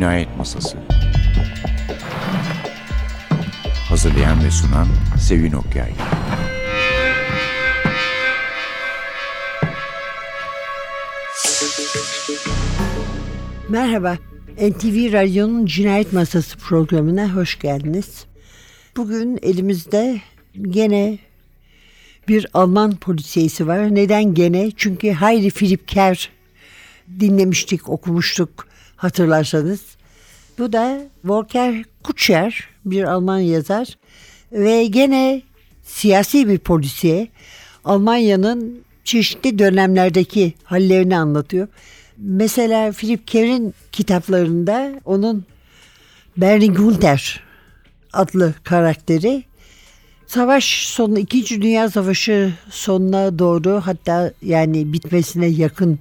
Cinayet Masası Hazırlayan ve sunan Sevin Okyay Merhaba, NTV Radyo'nun Cinayet Masası programına hoş geldiniz. Bugün elimizde gene bir Alman polisiyesi var. Neden gene? Çünkü Heidi Philipp Kerr dinlemiştik, okumuştuk hatırlarsanız. Bu da Volker Kutscher, bir Alman yazar ve gene siyasi bir polisiye. Almanya'nın çeşitli dönemlerdeki hallerini anlatıyor. Mesela Philip Kerr'in kitaplarında onun Bernie Gunther adlı karakteri savaş sonu İkinci Dünya Savaşı sonuna doğru hatta yani bitmesine yakın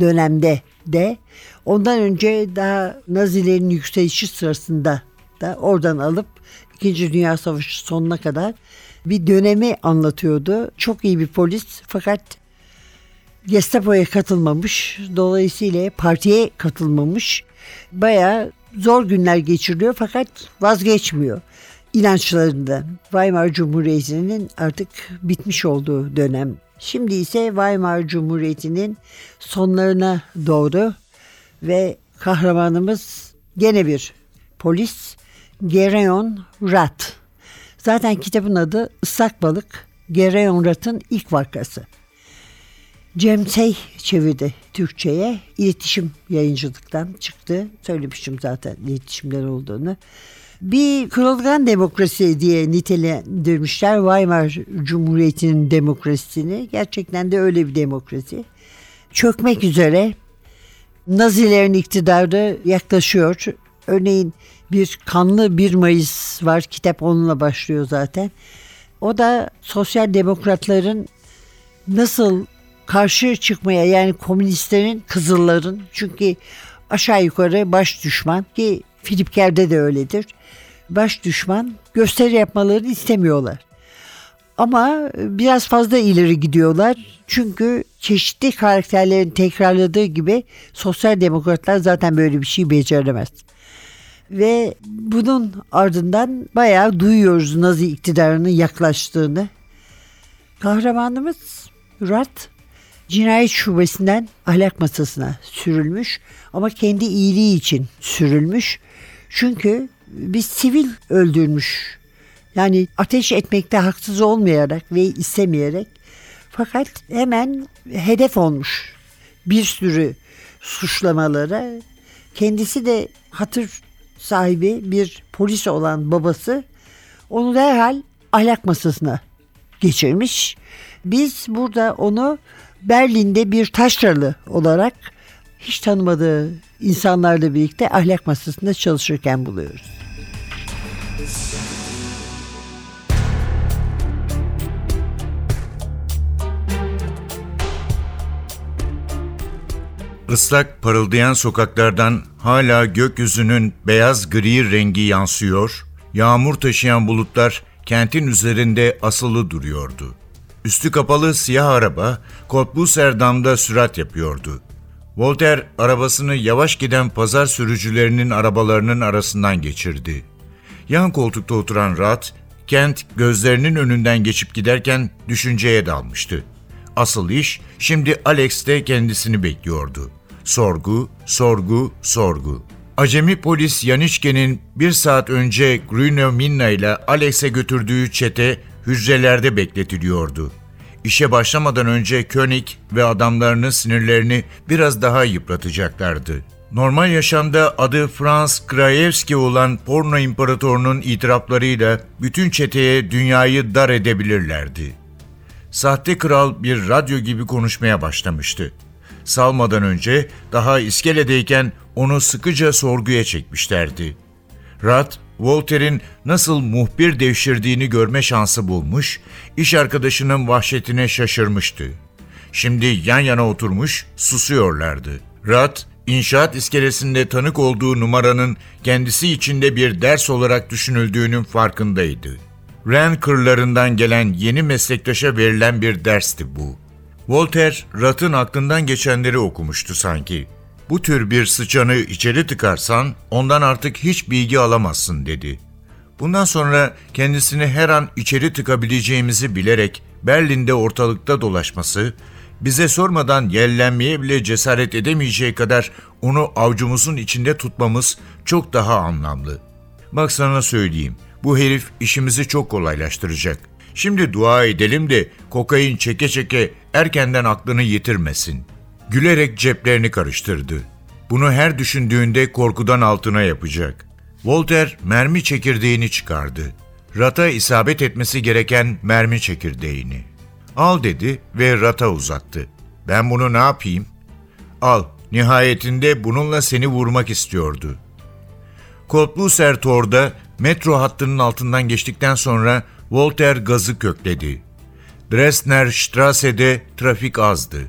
dönemde de ondan önce daha Nazilerin yükselişi sırasında da oradan alıp İkinci Dünya Savaşı sonuna kadar bir dönemi anlatıyordu. Çok iyi bir polis fakat Gestapo'ya katılmamış. Dolayısıyla partiye katılmamış. Baya zor günler geçiriyor fakat vazgeçmiyor inançlarında. Weimar Cumhuriyeti'nin artık bitmiş olduğu dönem. Şimdi ise Weimar Cumhuriyeti'nin sonlarına doğru ve kahramanımız gene bir polis Gereon Rat. Zaten kitabın adı Islak Balık Gereon Rat'ın ilk vakası. Cem Sey çevirdi Türkçe'ye. İletişim yayıncılıktan çıktı. Söylemiştim zaten iletişimler olduğunu. Bir kırılgan demokrasi diye nitelendirmişler Weimar Cumhuriyeti'nin demokrasisini. Gerçekten de öyle bir demokrasi. Çökmek üzere Nazilerin iktidarı yaklaşıyor. Örneğin bir kanlı 1 Mayıs var. Kitap onunla başlıyor zaten. O da sosyal demokratların nasıl karşı çıkmaya yani komünistlerin, kızılların çünkü aşağı yukarı baş düşman ki Philip Kerr'de de öyledir. Baş düşman gösteri yapmalarını istemiyorlar. Ama biraz fazla ileri gidiyorlar. Çünkü çeşitli karakterlerin tekrarladığı gibi sosyal demokratlar zaten böyle bir şey beceremez. Ve bunun ardından bayağı duyuyoruz Nazi iktidarının yaklaştığını. Kahramanımız Rat cinayet şubesinden ahlak masasına sürülmüş ama kendi iyiliği için sürülmüş. Çünkü bir sivil öldürmüş. Yani ateş etmekte haksız olmayarak ve istemeyerek fakat hemen hedef olmuş bir sürü suçlamalara. Kendisi de hatır sahibi bir polis olan babası onu derhal ahlak masasına geçirmiş. Biz burada onu Berlin'de bir taşralı olarak hiç tanımadığı insanlarla birlikte ahlak masasında çalışırken buluyoruz. Islak parıldayan sokaklardan hala gökyüzünün beyaz gri rengi yansıyor, yağmur taşıyan bulutlar kentin üzerinde asılı duruyordu. Üstü kapalı siyah araba Kotbuserdam'da sürat yapıyordu. Volter arabasını yavaş giden pazar sürücülerinin arabalarının arasından geçirdi. Yan koltukta oturan Rat, Kent gözlerinin önünden geçip giderken düşünceye dalmıştı. Asıl iş şimdi Alex de kendisini bekliyordu. Sorgu, sorgu, sorgu. Acemi polis Yanişke'nin bir saat önce Gruno Minna ile Alex'e götürdüğü çete hücrelerde bekletiliyordu. İşe başlamadan önce König ve adamlarının sinirlerini biraz daha yıpratacaklardı. Normal yaşamda adı Franz Krajewski olan porno imparatorunun itiraflarıyla bütün çeteye dünyayı dar edebilirlerdi. Sahte kral bir radyo gibi konuşmaya başlamıştı. Salmadan önce daha iskeledeyken onu sıkıca sorguya çekmişlerdi. Rat, Walter'in nasıl muhbir devşirdiğini görme şansı bulmuş, iş arkadaşının vahşetine şaşırmıştı. Şimdi yan yana oturmuş, susuyorlardı. Rat, inşaat iskelesinde tanık olduğu numaranın kendisi içinde bir ders olarak düşünüldüğünün farkındaydı. Ren kırlarından gelen yeni meslektaşa verilen bir dersti bu. Voltaire, Rat'ın aklından geçenleri okumuştu sanki. Bu tür bir sıçanı içeri tıkarsan ondan artık hiç bilgi alamazsın dedi. Bundan sonra kendisini her an içeri tıkabileceğimizi bilerek Berlin'de ortalıkta dolaşması, bize sormadan yellenmeye bile cesaret edemeyeceği kadar onu avcumuzun içinde tutmamız çok daha anlamlı. Bak sana söyleyeyim, bu herif işimizi çok kolaylaştıracak. Şimdi dua edelim de kokain çeke çeke erkenden aklını yitirmesin. Gülerek ceplerini karıştırdı. Bunu her düşündüğünde korkudan altına yapacak. Volter mermi çekirdeğini çıkardı. Rata isabet etmesi gereken mermi çekirdeğini. Al dedi ve rata uzattı. Ben bunu ne yapayım? Al, nihayetinde bununla seni vurmak istiyordu. Kotluser Tor'da Metro hattının altından geçtikten sonra Volter gazı kökledi. Dresner Strasse'de trafik azdı.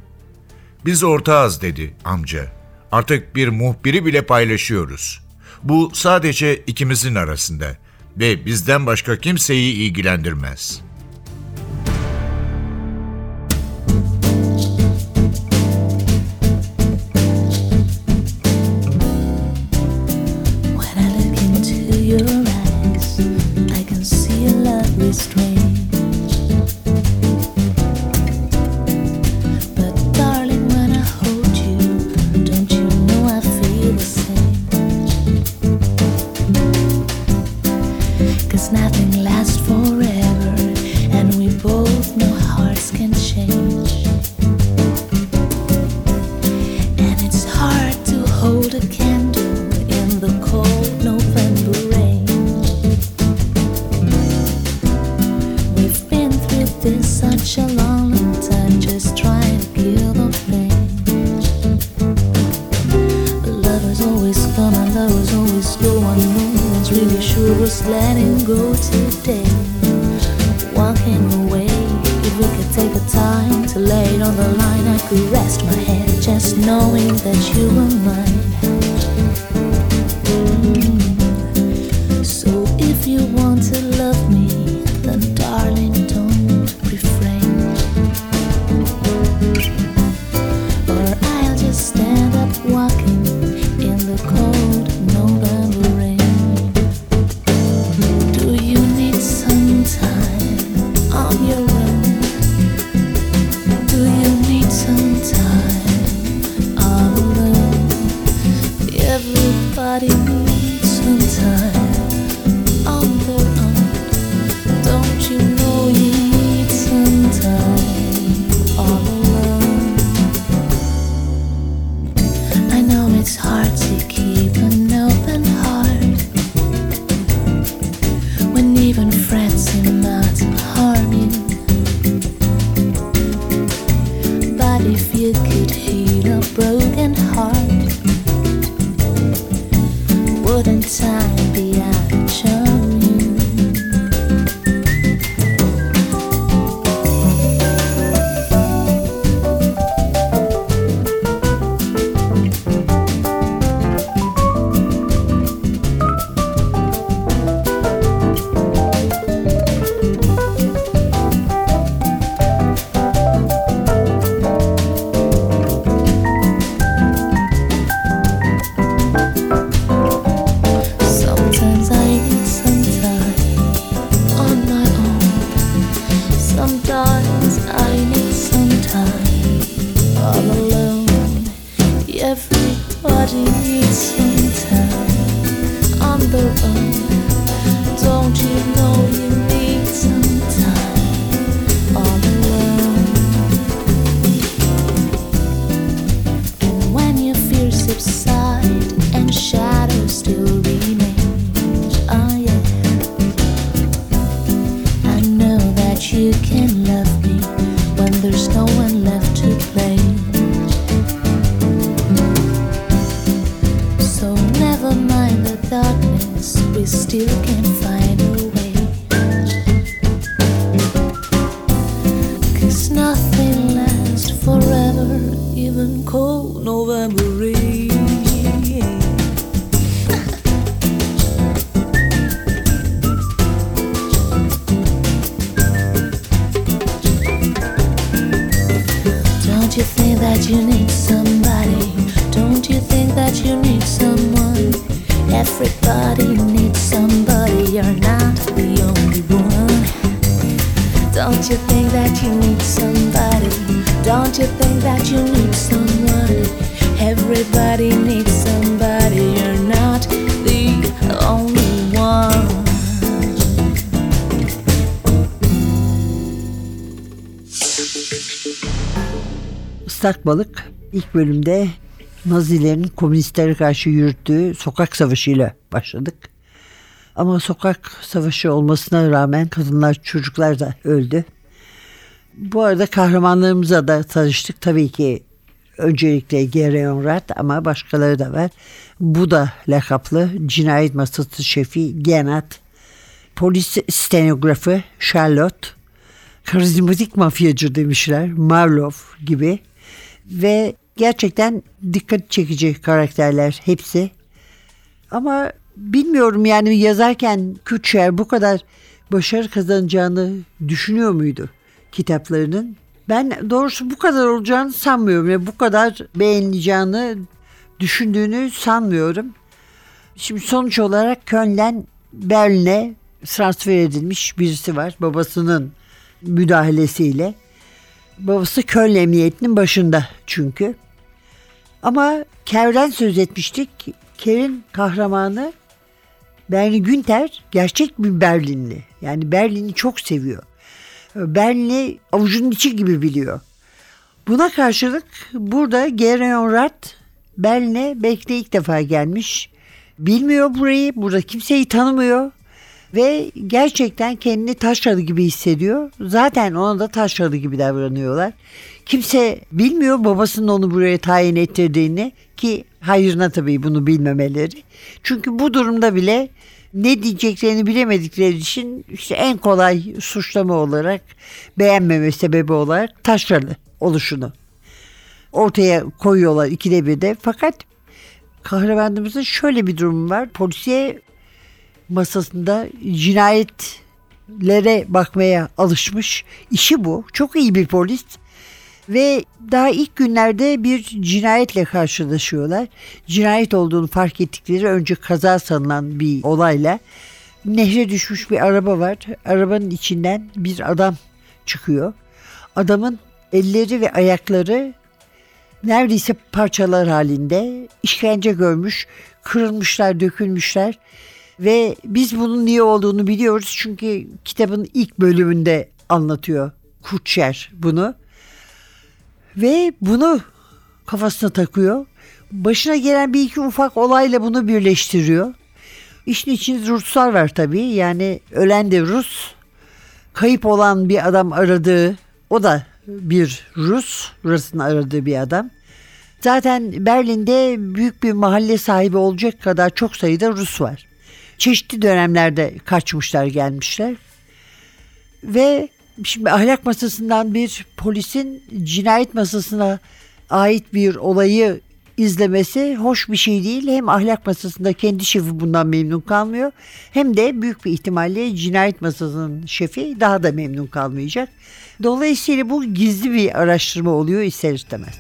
Biz ortağız dedi amca. Artık bir muhbiri bile paylaşıyoruz. Bu sadece ikimizin arasında ve bizden başka kimseyi ilgilendirmez.'' Don't you think that you need someone? Everybody needs somebody, you're not the only one. Islak Balık ilk bölümde Nazilerin komünistlere karşı yürüttüğü sokak savaşıyla başladık. Ama sokak savaşı olmasına rağmen kadınlar çocuklar da öldü. Bu arada kahramanlarımıza da tanıştık. Tabii ki öncelikle Gereon Rat ama başkaları da var. Bu da lakaplı cinayet masası şefi Genat, polis stenografı Charlotte, karizmatik mafyacı demişler Marlov gibi ve gerçekten dikkat çekici karakterler hepsi. Ama bilmiyorum yani yazarken Kutcher bu kadar başarı kazanacağını düşünüyor muydu kitaplarının? Ben doğrusu bu kadar olacağını sanmıyorum ve bu kadar beğenileceğini düşündüğünü sanmıyorum. Şimdi sonuç olarak Köln'den Berlin'e transfer edilmiş birisi var babasının müdahalesiyle. Babası Köln Emniyeti'nin başında çünkü. Ama Ker'den söz etmiştik. Ker'in kahramanı Berni Günter gerçek bir Berlinli. Yani Berlin'i çok seviyor. Berlin'i avucunun içi gibi biliyor. Buna karşılık burada Gereon Rat Berlin'e belki de ilk defa gelmiş. Bilmiyor burayı, burada kimseyi tanımıyor ve gerçekten kendini taşralı gibi hissediyor. Zaten ona da taşralı gibi davranıyorlar. Kimse bilmiyor babasının onu buraya tayin ettirdiğini ki hayrına tabii bunu bilmemeleri. Çünkü bu durumda bile ne diyeceklerini bilemedikleri için işte en kolay suçlama olarak beğenmeme sebebi olarak taşralı oluşunu ortaya koyuyorlar ikide bir de. Fakat kahramanımızın şöyle bir durum var. Polisiye masasında cinayetlere bakmaya alışmış. İşi bu. Çok iyi bir polis. Ve daha ilk günlerde bir cinayetle karşılaşıyorlar. Cinayet olduğunu fark ettikleri önce kaza sanılan bir olayla nehre düşmüş bir araba var. Arabanın içinden bir adam çıkıyor. Adamın elleri ve ayakları neredeyse parçalar halinde işkence görmüş, kırılmışlar, dökülmüşler ve biz bunun niye olduğunu biliyoruz çünkü kitabın ilk bölümünde anlatıyor Kutcher bunu. Ve bunu kafasına takıyor. Başına gelen bir iki ufak olayla bunu birleştiriyor. İşin içinde Ruslar var tabii. Yani ölen de Rus. Kayıp olan bir adam aradığı o da bir Rus. Rus'un aradığı bir adam. Zaten Berlin'de büyük bir mahalle sahibi olacak kadar çok sayıda Rus var. Çeşitli dönemlerde kaçmışlar gelmişler. Ve şimdi ahlak masasından bir polisin cinayet masasına ait bir olayı izlemesi hoş bir şey değil. Hem ahlak masasında kendi şefi bundan memnun kalmıyor hem de büyük bir ihtimalle cinayet masasının şefi daha da memnun kalmayacak. Dolayısıyla bu gizli bir araştırma oluyor ister istemez.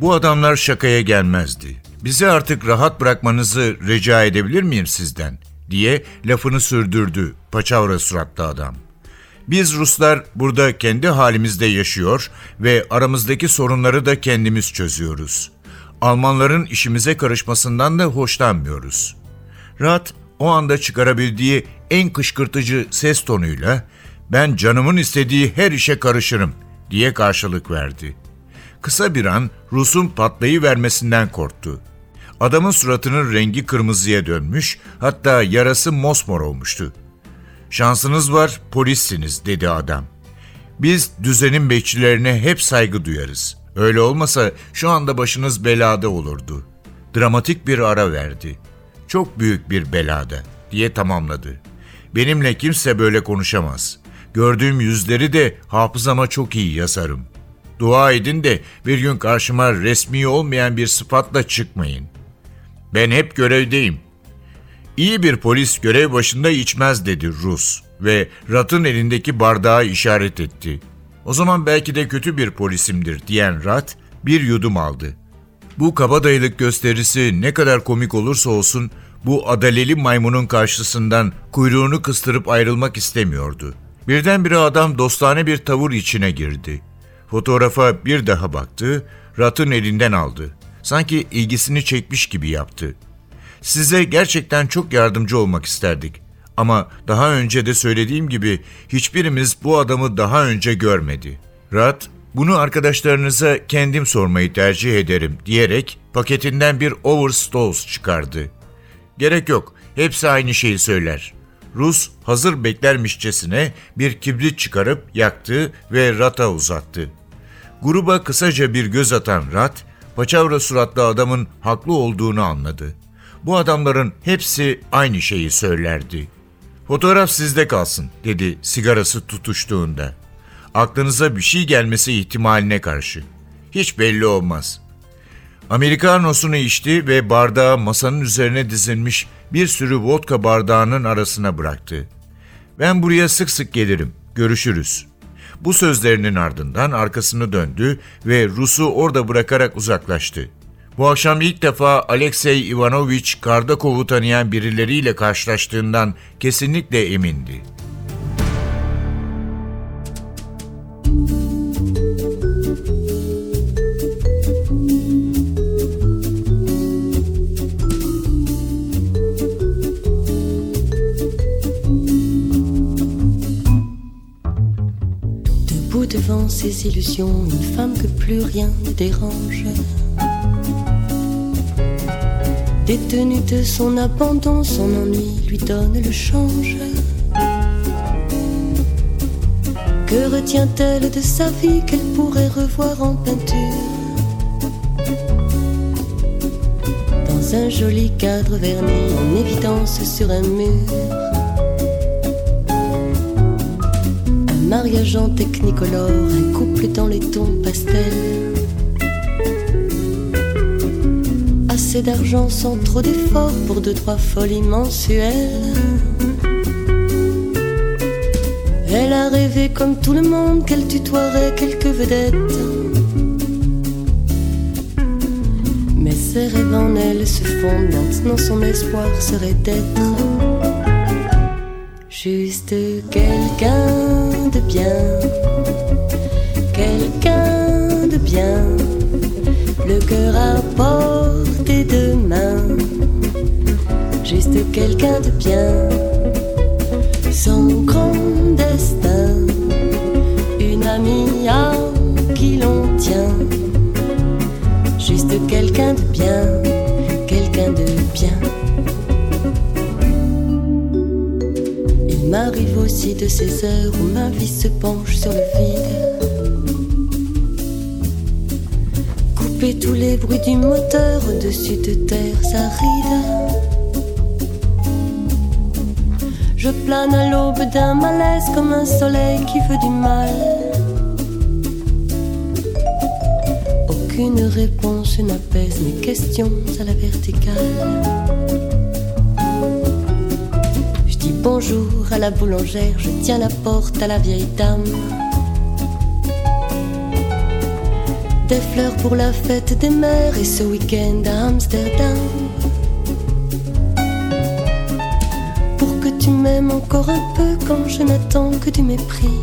Bu adamlar şakaya gelmezdi. Bizi artık rahat bırakmanızı rica edebilir miyim sizden? diye lafını sürdürdü paçavra suratlı adam. Biz Ruslar burada kendi halimizde yaşıyor ve aramızdaki sorunları da kendimiz çözüyoruz. Almanların işimize karışmasından da hoşlanmıyoruz. Rat o anda çıkarabildiği en kışkırtıcı ses tonuyla ben canımın istediği her işe karışırım diye karşılık verdi. Kısa bir an Rus'un patlayı vermesinden korktu. Adamın suratının rengi kırmızıya dönmüş, hatta yarası mosmor olmuştu. Şansınız var, polissiniz dedi adam. Biz düzenin bekçilerine hep saygı duyarız. Öyle olmasa şu anda başınız belada olurdu. Dramatik bir ara verdi. Çok büyük bir belada diye tamamladı. Benimle kimse böyle konuşamaz. Gördüğüm yüzleri de hafızama çok iyi yazarım. Dua edin de bir gün karşıma resmi olmayan bir sıfatla çıkmayın. Ben hep görevdeyim. İyi bir polis görev başında içmez dedi Rus. ve Rat'ın elindeki bardağı işaret etti. O zaman belki de kötü bir polisimdir diyen Rat bir yudum aldı. Bu kabadayılık gösterisi ne kadar komik olursa olsun bu adaleli maymunun karşısından kuyruğunu kıstırıp ayrılmak istemiyordu. Birdenbire adam dostane bir tavır içine girdi. Fotoğrafa bir daha baktı, Rat'ın elinden aldı. Sanki ilgisini çekmiş gibi yaptı. Size gerçekten çok yardımcı olmak isterdik. Ama daha önce de söylediğim gibi hiçbirimiz bu adamı daha önce görmedi. Rat, bunu arkadaşlarınıza kendim sormayı tercih ederim diyerek paketinden bir Overstalls çıkardı. Gerek yok, hepsi aynı şeyi söyler. Rus hazır beklermişçesine bir kibrit çıkarıp yaktı ve Rat'a uzattı. Gruba kısaca bir göz atan Rat, paçavra suratlı adamın haklı olduğunu anladı. Bu adamların hepsi aynı şeyi söylerdi. Fotoğraf sizde kalsın dedi sigarası tutuştuğunda. Aklınıza bir şey gelmesi ihtimaline karşı. Hiç belli olmaz. Amerikanosunu içti ve bardağı masanın üzerine dizilmiş bir sürü vodka bardağının arasına bıraktı. Ben buraya sık sık gelirim. Görüşürüz. Bu sözlerinin ardından arkasını döndü ve Rus'u orada bırakarak uzaklaştı. Bu akşam ilk defa Alexey Ivanovich Kardakov'u tanıyan birileriyle karşılaştığından kesinlikle emindi. Illusions, une femme que plus rien ne dérange. Détenue de son abandon, son ennui lui donne le change. Que retient-elle de sa vie qu'elle pourrait revoir en peinture? Dans un joli cadre verni en évidence sur un mur. Mariage en technicolore, un couple dans les tons pastels. Assez d'argent sans trop d'efforts pour deux, trois folies mensuelles. Elle a rêvé comme tout le monde qu'elle tutoierait quelques vedettes. Mais ses rêves en elle se fondent maintenant son espoir serait d'être juste quelqu'un de bien, quelqu'un de bien, le cœur à ces heures où ma vie se penche sur le vide. Couper tous les bruits du moteur au-dessus de terres arides. Je plane à l'aube d'un malaise comme un soleil qui veut du mal. Aucune réponse n'apaise mes questions à la verticale. Bonjour à la boulangère, je tiens la porte à la vieille dame. Des fleurs pour la fête des mères et ce week-end à Amsterdam. Pour que tu m'aimes encore un peu quand je n'attends que du mépris.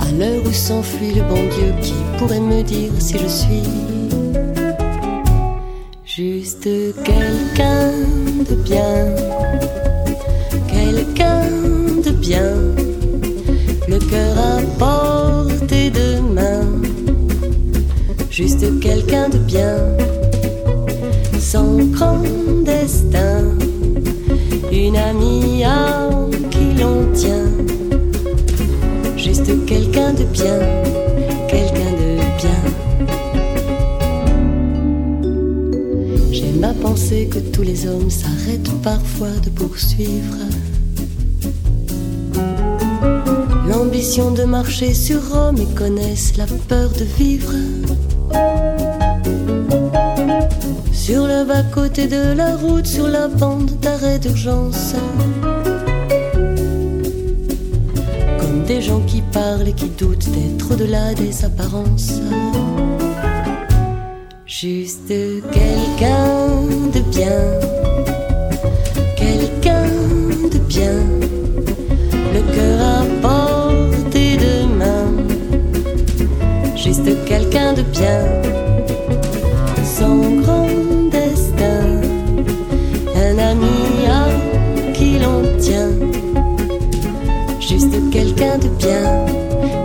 À l'heure où s'enfuit le bon Dieu, qui pourrait me dire si je suis Juste quelqu'un de bien, quelqu'un de bien, le cœur à portée de main. Juste quelqu'un de bien, sans grand destin, une amie à qui l'on tient. Juste quelqu'un de bien, penser que tous les hommes s'arrêtent parfois de poursuivre l'ambition de marcher sur Rome et connaissent la peur de vivre sur le à bas côté de la route sur la bande d'arrêt d'urgence. Comme des gens qui parlent et qui doutent d'être au-delà des apparences. Juste quelqu'un quelqu'un de bien, le cœur à portée de main. Juste quelqu'un de bien, son grand destin, un ami à qui l'on tient. Juste quelqu'un de bien,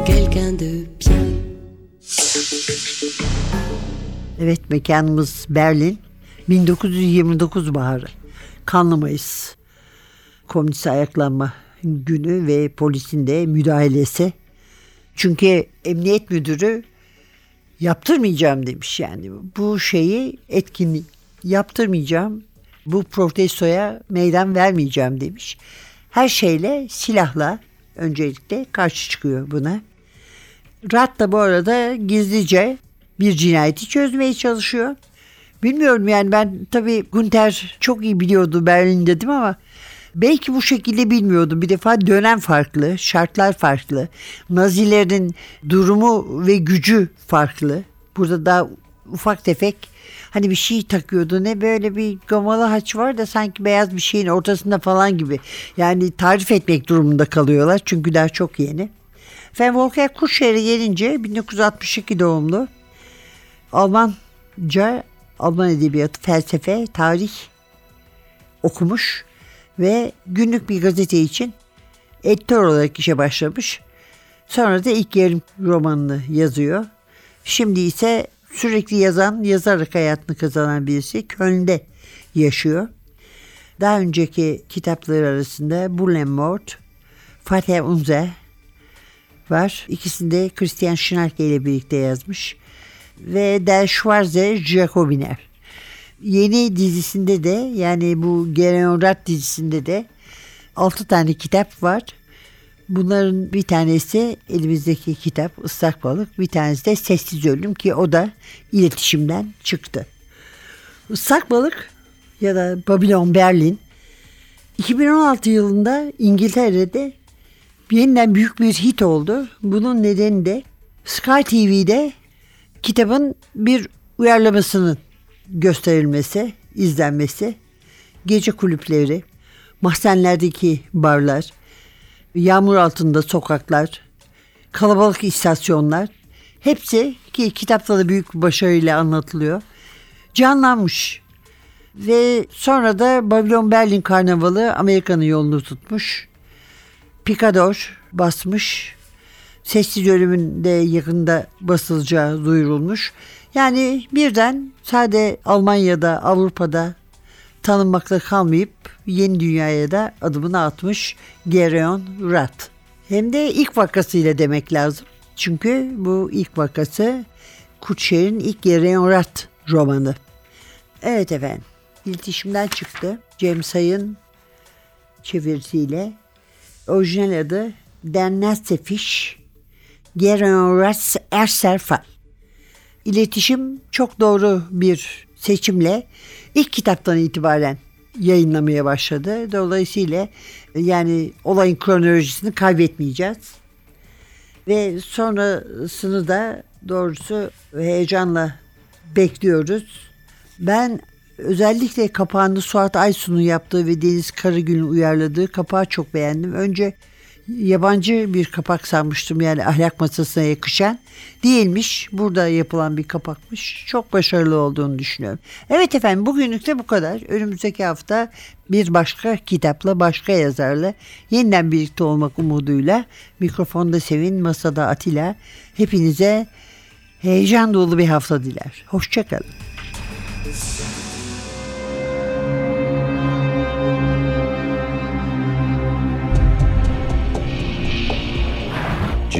quelqu'un de bien. Berlin. 1929 baharı. Kanlı Mayıs. Komünist ayaklanma günü ve polisin de müdahalesi. Çünkü emniyet müdürü yaptırmayacağım demiş yani. Bu şeyi etkinlik yaptırmayacağım. Bu protestoya meydan vermeyeceğim demiş. Her şeyle silahla öncelikle karşı çıkıyor buna. Rat da bu arada gizlice bir cinayeti çözmeye çalışıyor. Bilmiyorum yani ben tabii Günter çok iyi biliyordu Berlin dedim ama belki bu şekilde bilmiyordu. Bir defa dönem farklı, şartlar farklı. Nazilerin durumu ve gücü farklı. Burada daha ufak tefek hani bir şey takıyordu. Ne böyle bir gamalı haç var da sanki beyaz bir şeyin ortasında falan gibi. Yani tarif etmek durumunda kalıyorlar çünkü daha çok yeni. Van Volker Kuşer'e gelince 1962 doğumlu. Almanca, Alman edebiyatı, felsefe, tarih okumuş ve günlük bir gazete için editör olarak işe başlamış. Sonra da ilk yarım romanını yazıyor. Şimdi ise sürekli yazan, yazarak hayatını kazanan birisi Köln'de yaşıyor. Daha önceki kitapları arasında Bullenmord, Vater Unser var. İkisini de Christian Schnarke ile birlikte yazmış. Ve Der Schwarze Jacobiner. Yeni dizisinde de yani bu Gereonrat dizisinde de 6 tane kitap var. Bunların bir tanesi elimizdeki kitap Islak Balık. Bir tanesi de Sessiz Ölüm ki o da iletişimden çıktı. Islak Balık ya da Babylon Berlin 2016 yılında İngiltere'de yeniden büyük bir hit oldu. Bunun nedeni de Sky TV'de kitabın bir uyarlamasının gösterilmesi, izlenmesi, gece kulüpleri, mahzenlerdeki barlar, yağmur altında sokaklar, kalabalık istasyonlar hepsi ki kitapta da büyük başarıyla anlatılıyor. Canlanmış. Ve sonra da Babylon Berlin Karnavalı Amerika'nın yolunu tutmuş. Picador basmış. Sessiz ölümün de yakında basılacağı duyurulmuş. Yani birden sade Almanya'da, Avrupa'da tanınmakla kalmayıp yeni dünyaya da adımını atmış Gereon Rat. Hem de ilk vakasıyla demek lazım. Çünkü bu ilk vakası Kutşer'in ilk Gereon Rat romanı. Evet efendim. İletişimden çıktı. James Hay'ın çevirisiyle orijinal adı Der Nassefisch Gereon Rat Erserfall. İletişim çok doğru bir seçimle ilk kitaptan itibaren yayınlamaya başladı. Dolayısıyla yani olayın kronolojisini kaybetmeyeceğiz. Ve sonrasını da doğrusu heyecanla bekliyoruz. Ben özellikle kapağında Suat Aysun'un yaptığı ve Deniz Karagül'ün uyarladığı kapağı çok beğendim. Önce yabancı bir kapak sanmıştım yani ahlak masasına yakışan. Değilmiş. Burada yapılan bir kapakmış. Çok başarılı olduğunu düşünüyorum. Evet efendim bugünlük de bu kadar. Önümüzdeki hafta bir başka kitapla, başka yazarla yeniden birlikte olmak umuduyla mikrofonda Sevin, masada Atilla. Hepinize heyecan dolu bir hafta diler. Hoşçakalın.